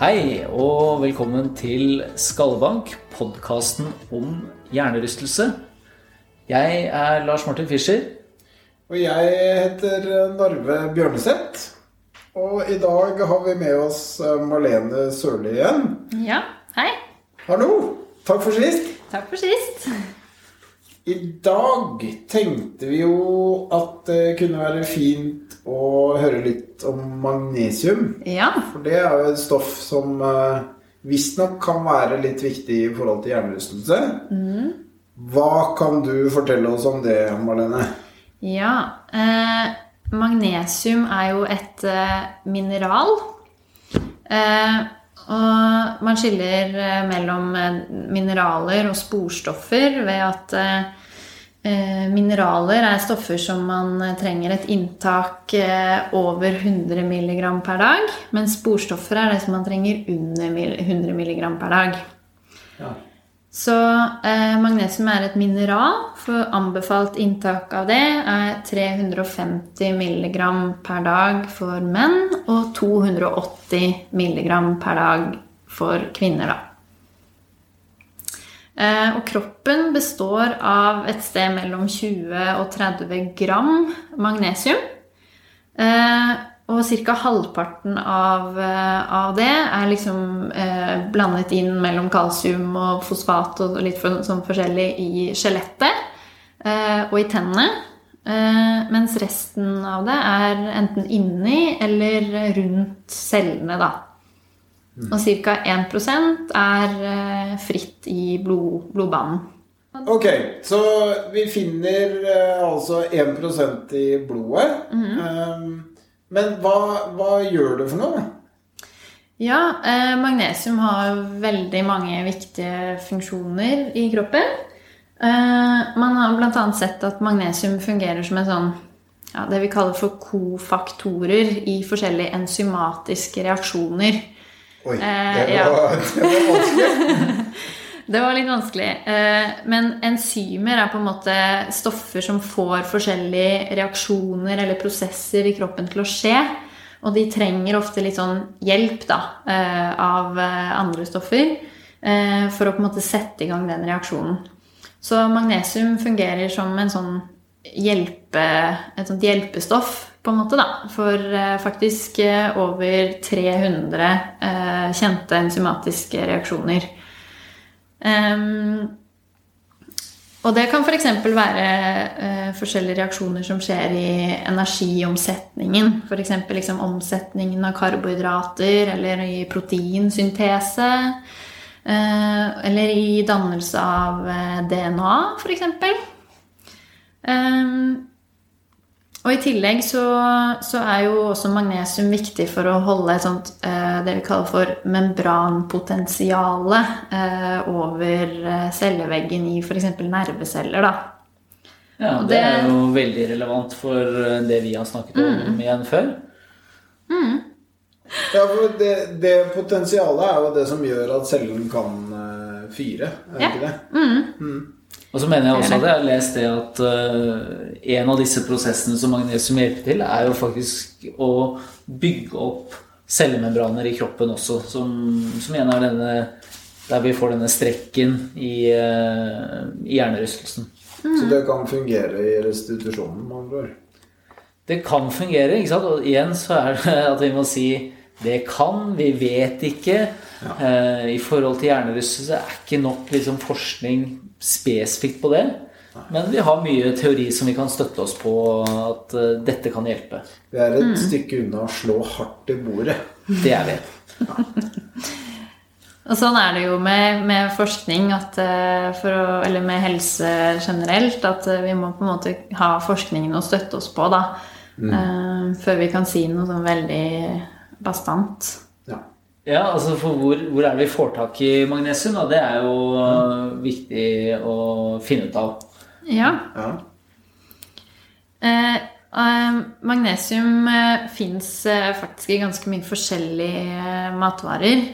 Hei, og velkommen til Skallebank, podkasten om hjernerystelse. Jeg er Lars Martin Fischer. Og jeg heter Narve Bjørneseth. Og i dag har vi med oss Marlene Sørli igjen. Ja, hei. Hallo! Takk for sist. Takk for sist. I dag tenkte vi jo at det kunne være fint å høre litt om magnesium. Ja. For det er jo et stoff som uh, visstnok kan være litt viktig i forhold til hjernerystelse. Hva kan du fortelle oss om det, Marlene? ja. Eh, magnesium er jo et eh, mineral. Eh, og man skiller eh, mellom eh, mineraler og sporstoffer ved at eh, eh, mineraler er stoffer som man eh, trenger et inntak eh, over 100 mg per dag, mens sporstoffer er det som man trenger under 100 mg per dag. Ja. Så eh, magnesium er et mineral, for anbefalt inntak av det er 350 mg per dag for menn og 280 mg per dag for kvinner, da. Eh, og kroppen består av et sted mellom 20 og 30 gram magnesium. Eh, og ca. halvparten av, eh, av det er liksom eh, blandet inn mellom kalsium og fosfat og litt for, sånn forskjellig i skjelettet eh, og i tennene. Eh, mens resten av det er enten inni eller rundt cellene, da. Og ca. 1 er eh, fritt i blod, blodbanen. Ok, så vi finner eh, altså 1% i blodet. Mm. men hva, hva gjør det for noe? Ja, magnesium har veldig mange viktige funksjoner i kroppen. Man har bl.a. sett at magnesium fungerer som en sånn ja, det vi kaller for kofaktorer i forskjellige enzymatiske reaksjoner. Oi, Eh, det ja. var, det var vanskelig. Det var litt vanskelig. eh, Men enzymer er på en måte stoffer som får forskjellige reaksjoner eller prosesser i kroppen til å skje. Og de trenger ofte litt sånn hjelp da, eh, av andre stoffer for å på en måte sette i gang den reaksjonen. Så magnesium fungerer som en sånn hjelpe, et sånt hjelpestoff på en måte da, for eh, faktisk eh, over 300 eh, kjente enzymatiske reaksjoner. Ehm, og det kan f.eks. være forskjellige reaksjoner som skjer i energiomsetningen. F.eks. Liksom omsetningen av karbohydrater, eller i proteinsyntese. Eller i dannelse av DNA, f.eks. Um, og i tillegg så, så er jo også magnesium viktig for å holde et sånt eh, det vi kaller for membranpotensialet eh, over eh, celleveggen i f.eks. nerveceller. da. Ja, Og det det- er jo veldig relevant for det vi har snakket om igjen før. Ja, for det, det potensialet er jo det som gjør at cellen kan fyre, er det Ja. ikke det? Og så mener jeg også at jeg har lest det at uh, en av disse prosessene som magnesium hjelper til, er jo faktisk å bygge opp cellemembraner i kroppen også, som, som igjen er denne der vi får denne strekken i, uh, i hjernerystelsen. Så det kan fungere i restitusjonen, med andre ord. Det kan fungere, ikke sant? Og igjen så er det at vi må si det kan, vi vet ikke. Eh, I forhold til hjernerystelse er ikke nok liksom, forskning spesifikt på det. Men vi har mye teori som vi kan støtte oss på at eh, dette kan hjelpe. Vi er et stykke unna å slå hardt i bordet. Det er vi. Og sånn er det jo med, med forskning, at, eh, for å, eller med helse generelt, at eh, vi må på en måte ha forskningen å støtte oss på, da. eh, før vi kan si noe sånn veldig bastant. Ja. Altså for hvor, hvor er det vi får tak i magnesium? Da? Det er jo mm. viktig å finne ut av. Ja. ja. Eh, eh, magnesium eh, fins eh, faktisk i ganske mye forskjellige eh, matvarer.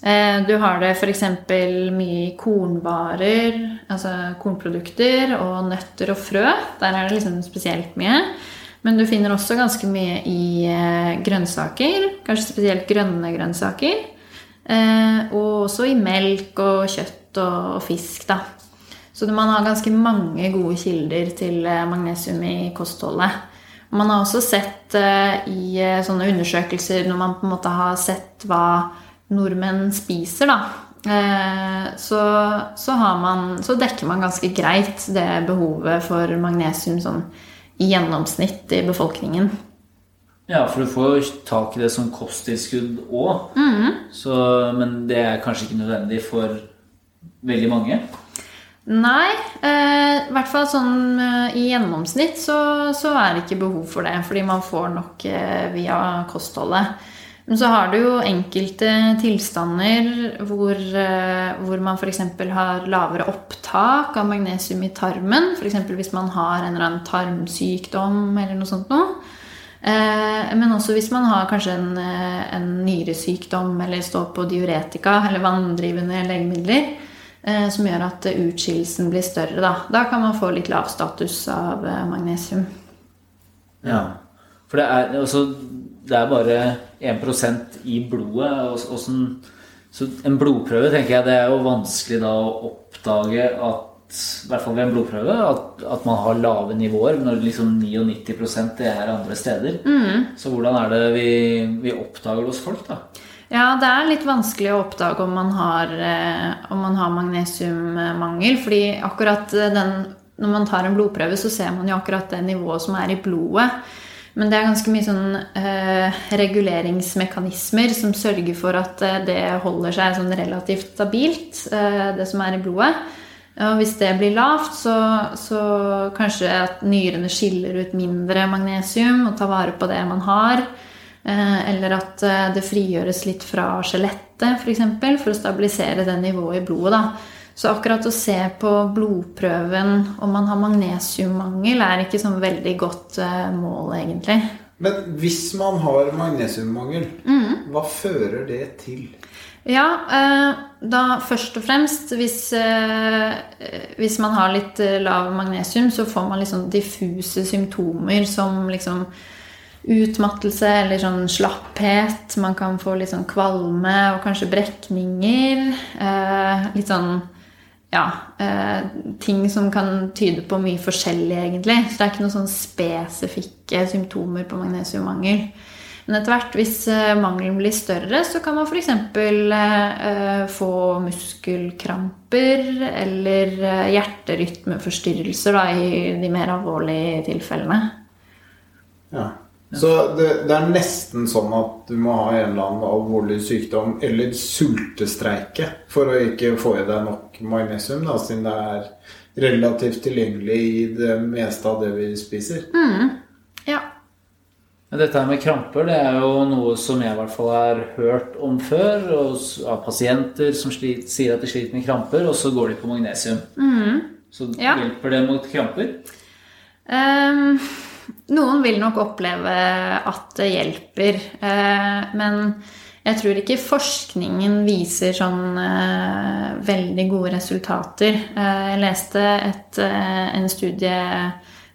Eh, du har det f.eks. mye i kornvarer, altså kornprodukter, og nøtter og frø. Der er det liksom spesielt mye. Men du finner også ganske mye i eh, grønnsaker, kanskje spesielt grønne grønnsaker. Eh, og også i melk og kjøtt og fisk, da. Så man har ganske mange gode kilder til magnesium i kostholdet. Man har også sett i sånne undersøkelser når man på en måte har sett hva nordmenn spiser, da, eh, så, så, man, så, dekker man ganske greit det behovet for magnesium sånn i gjennomsnitt i befolkningen. Ja, for du får jo tak i det som kosttilskudd òg. Mm. Men det er kanskje ikke nødvendig for veldig mange? Nei. Eh, I hvert fall sånn eh, i gjennomsnitt så, så, er det ikke behov for det. Fordi man får nok eh, via kostholdet. Men så har du jo enkelte tilstander hvor, eh, hvor man f.eks. har lavere opptak av magnesium i tarmen. F.eks. hvis man har en eller annen tarmsykdom eller noe sånt noe. Eh, men også hvis man har kanskje en, eh, en nyresykdom eller står på diuretika eller vanndrivende legemidler som gjør at utskillelsen blir større. Da. da kan man få litt lav status av magnesium. Ja, for det er, altså, det er bare 1% i blodet. Hvordan, så en blodprøve tenker jeg det er jo vanskelig da å oppdage at i hvert fall ved en blodprøve, at, at man har lave nivåer når liksom 99% det er andre steder. Mm. Så hvordan er det vi, vi, oppdager det hos folk, da? Ja, det er litt vanskelig å oppdage om man har, eh, om man har magnesiummangel. fordi akkurat den, når man tar en blodprøve, så ser man jo akkurat det nivået som er i blodet. Men det er ganske mye sånn eh, reguleringsmekanismer som sørger for at eh, det holder seg sånn relativt stabilt, eh, det som er i blodet. Og hvis det blir lavt, så, så, kanskje at nyrene skiller ut mindre magnesium og tar vare på det man har. Eh, eller at eh, det frigjøres litt fra skjelettet, f.eks., for, for å stabilisere det nivået i blodet. da. Så akkurat å se på blodprøven om man har magnesiummangel, er ikke sånn veldig godt uh, mål, egentlig. Men hvis man har magnesiummangel, mm. hva fører det til? Ja, uh, da først og fremst hvis, uh, hvis man har litt lav magnesium, så får man litt sånn diffuse symptomer som liksom utmattelse eller sånn slapphet. Man kan få litt sånn kvalme og kanskje brekninger. litt sånn ja, eh, ting som kan tyde på mye forskjellig, egentlig. Så det er ikke noen sånn spesifikke symptomer på magnesiummangel. Men etter hvert, hvis eh, mangelen blir større, så kan man f.eks. Eh, få muskelkramper eller eh, hjerterytmeforstyrrelser da, i de mer alvorlige tilfellene. Ja. Så det, det, er nesten sånn at du må ha en eller annen alvorlig sykdom eller sultestreike for å ikke få i deg nok magnesium, da, siden det er relativt tilgjengelig i det meste av det vi spiser. Mm. Ja. Dette med kramper det er jo noe som jeg i hvert fall har hørt om før. av pasienter som sliter, sier at de sliter med kramper, og så går de på magnesium. Mm. Så ja. hjelper det mot kramper? Um noen vil nok oppleve at det hjelper. Eh, men jeg tror ikke forskningen viser sånn eh, veldig gode resultater. Eh, jeg leste et, en studie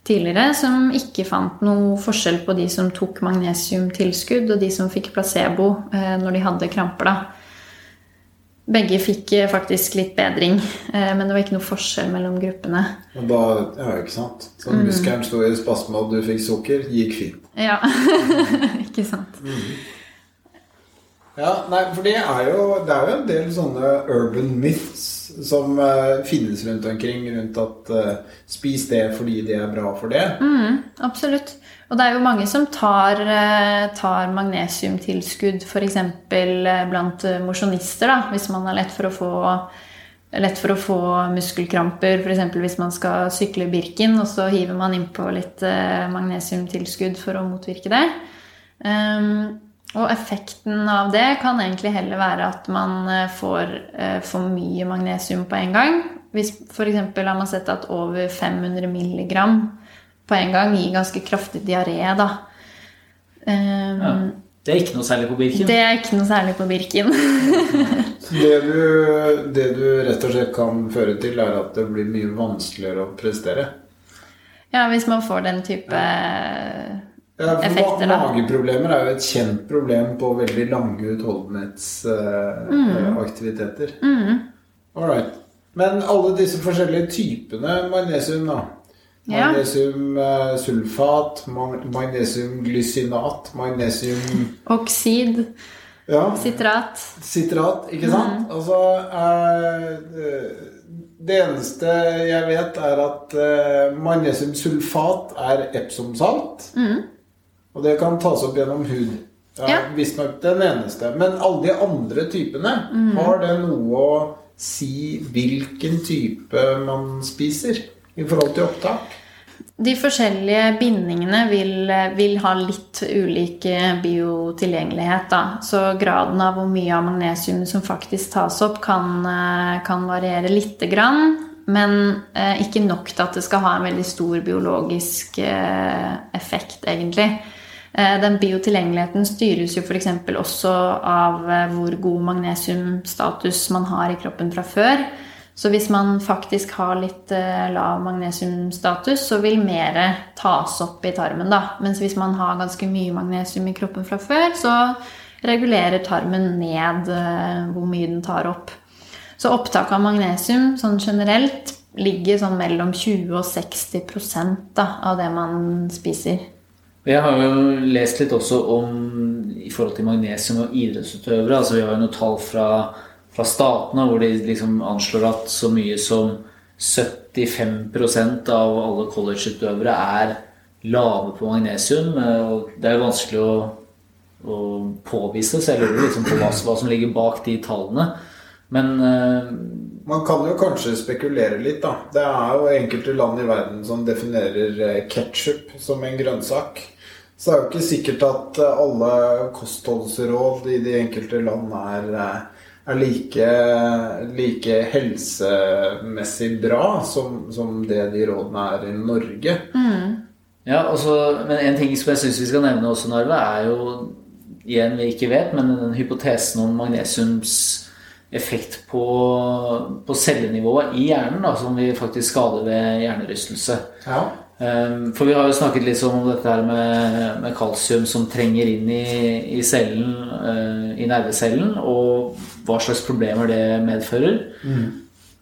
tidligere som ikke fant noe forskjell på de som tok magnesiumtilskudd, og de som fikk placebo når de hadde kramper. da. Begge fikk eh, faktisk litt bedring, eh, men det var ikke noe forskjell mellom gruppene. Og da, ja, ikke sant? Så mm. muskelen sto i spasme, og du fikk sukker, gikk fint. Ja, ikke sant. Mm. Ja, nei, for det er, jo, det er jo en del sånne urban myths som uh, finnes rundt omkring, rundt at uh, spis det fordi det er bra for det. Mm, absolutt. Og det er jo mange som tar, uh, tar magnesiumtilskudd f.eks. blant mosjonister, hvis man har lett for å få, lett for å få muskelkramper. F.eks. hvis man skal sykle Birken, og så hiver man innpå litt magnesiumtilskudd for å motvirke det. Um, Og effekten av det kan egentlig heller være at man eh, får eh, for mye magnesium på en gang. Hvis f.eks. har man sett at over 500 milligram på en gang gir ganske kraftig diaré, da. Um, Ja. Det er ikke noe særlig på Birken. Det er ikke noe særlig på Birken. Det du, det du rett og slett kan føre til, er at det blir mye vanskeligere å prestere. ja, hvis man får den type Ja, for Effekter, ma- Mageproblemer er jo et kjent problem på veldig lange utholdenhetsaktiviteter. mm, All right. Men alle disse forskjellige typene magnesium, da. Ja. Magnesium glysinat magnesium Oksid, Ja, sitrat sitrat, ikke sant? Altså uh, Det eneste jeg vet, er at Magnesium magnesiumsulfat er epsomsalt. mm. Og det kan tas opp gjennom hud. Det er Ja. visstnok den eneste. Men alle de andre typene, Mm. har det noe å si hvilken type man spiser i forhold til opptak? De forskjellige bindingene vil, vil ha litt ulik biotilgjengelighet. Da. Så graden av hvor mye av magnesium som faktisk tas opp, kan, eh, kan variere lite grann. Men eh, ikke nok til at det skal ha en veldig stor biologisk eh, effekt, egentlig. Eh, Den biotilgjengeligheten styres jo f.eks. også av eh, hvor god magnesiumstatus man har i kroppen fra før. Så hvis man faktisk har litt eh, lav magnesiumstatus, så vil mer tas opp i tarmen. da. Mens hvis man har ganske mye magnesium i kroppen fra før, så regulerer tarmen ned hvor mye den tar opp. Så opptak av magnesium sånn generelt ligger sånn mellom 20 og 60 da, av det man spiser. Jeg har jo lest litt også om i forhold til magnesium og idrettsutøvere. altså Vi har jo noen tall fra, fra statene hvor de liksom anslår at så mye som 75% av alle collegeutøvere er lave på magnesium. eh, og Det er jo vanskelig å, å påvise, så jeg lurer liksom på hva, hva som ligger bak de tallene. Men eh, Man kan jo kanskje spekulere litt, da. Det er jo enkelte land i verden som definerer ketsjup som en grønnsak. Så det er jo ikke sikkert at eh, alle kostholdsråd i de enkelte land er, eh, er like, like helsemessig bra som, som det de rådene er i Norge. Ja, også, men en ting som jeg syns vi skal nevne også, Narve, er jo igjen vi ikke vet, men den hypotesen om magnesiums effekt på, på cellenivået i hjernen, da, som vi faktisk skader ved hjernerystelse. Ja. Um, For vi har jo snakket litt om dette her med, med kalsium som trenger inn i, i cellen, eh, i nervecellen, og hva slags problemer det medfører.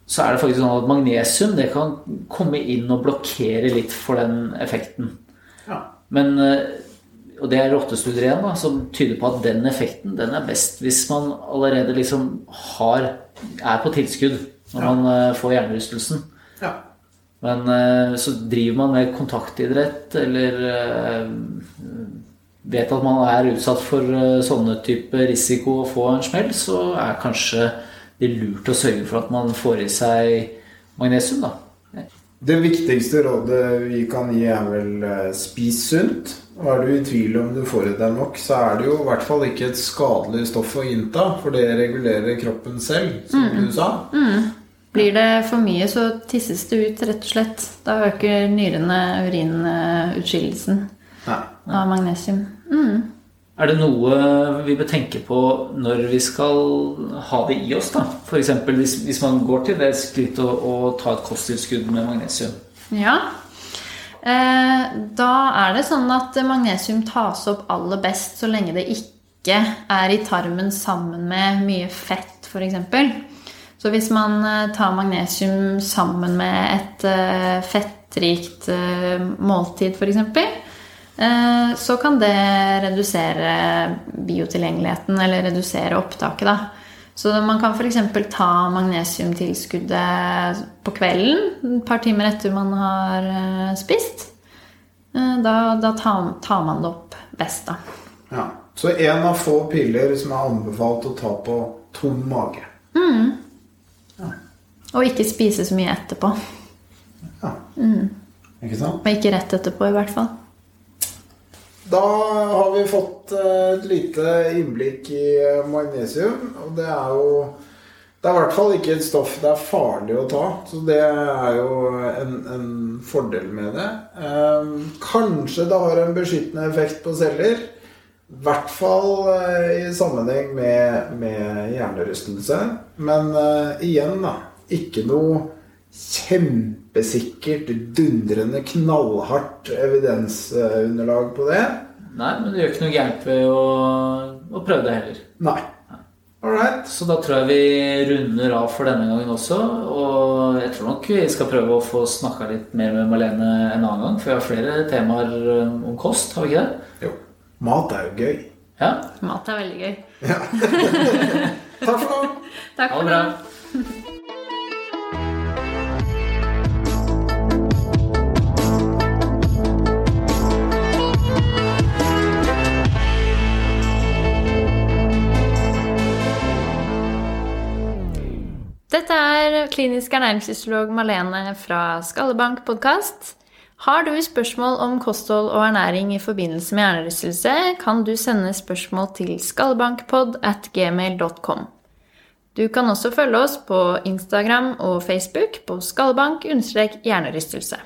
Så er det faktisk sånn at magnesium det kan komme inn og blokkere litt for den effekten. ja. Men, eh, og det er rottestudier igjen da, som tyder på at den effekten den er best hvis man allerede liksom har, er på tilskudd når Ja. man eh, får hjernerystelsen. ja. Men eh, så driver man med kontaktidrett eller eh, vet at man er utsatt for eh, sånne type risiko å få en smell, så er kanskje det lurt å sørge for at man får i seg magnesium, da. Det viktigste rådet vi kan gi, er vel spis sunt. Og er du i tvil om du får i deg nok, så er det jo i hvert fall ikke et skadelig stoff å innta, for det regulerer kroppen selv, som du sa. Blir det for mye, så tisses det ut, rett og slett. Da øker nyrene urinutskillelsen av magnesium. Mm. Er det noe vi bør tenke på når vi skal ha det i oss? da? F.eks. Hvis, hvis man går til det skrittet å, å ta et kosttilskudd med magnesium. Ja. Eh, da er det sånn at magnesium tas opp aller best så lenge det ikke er i tarmen sammen med mye fett, f.eks. Så hvis man eh, tar magnesium sammen med et eh, fettrikt eh, måltid, f.eks., så kan det redusere biotilgjengeligheten, eller redusere opptaket, da. Så man kan f.eks. ta magnesiumtilskuddet på kvelden, et par timer etter man har spist. Da, da tar, tar man det opp best, da. Ja. Så en av få piller som er anbefalt å ta på tom mage. Og ikke spise så mye etterpå. Ja. Ikke sant? Og ikke rett etterpå, i hvert fall. Da har vi fått eh, et lite innblikk i eh, magnesium. Og det er jo Det er i hvert fall ikke et stoff det er farlig å ta. Så det er jo en, en fordel med det. Eh, kanskje det har en beskyttende effekt på celler. I hvert fall i sammenheng med, med hjernerystelse. Men uh, igjen, da. Ikke noe kjempesikkert, dundrende, knallhardt evidensunderlag på det. Nei, men det gjør ikke noe gærent ved å, å prøve det heller. Nei. Alright. Så da tror jeg vi runder av for denne gangen også. Og jeg tror nok vi skal prøve å få snakka litt mer med Malene en annen gang. For vi har flere temaer om kost, har vi ikke det? Jo. Mat er jo gøy. Ja. Mat er veldig gøy. Ja. Takk for nå. Takk Ha for det bra. nå. Klinisk ernæringsfysiolog Malene fra Skallebank podkast. Har du spørsmål om kosthold og ernæring i forbindelse med hjernerystelse, kan du sende spørsmål til skallebankpod at gmail.com. Du kan også følge oss på Instagram og Facebook på skallebank-hjernerystelse.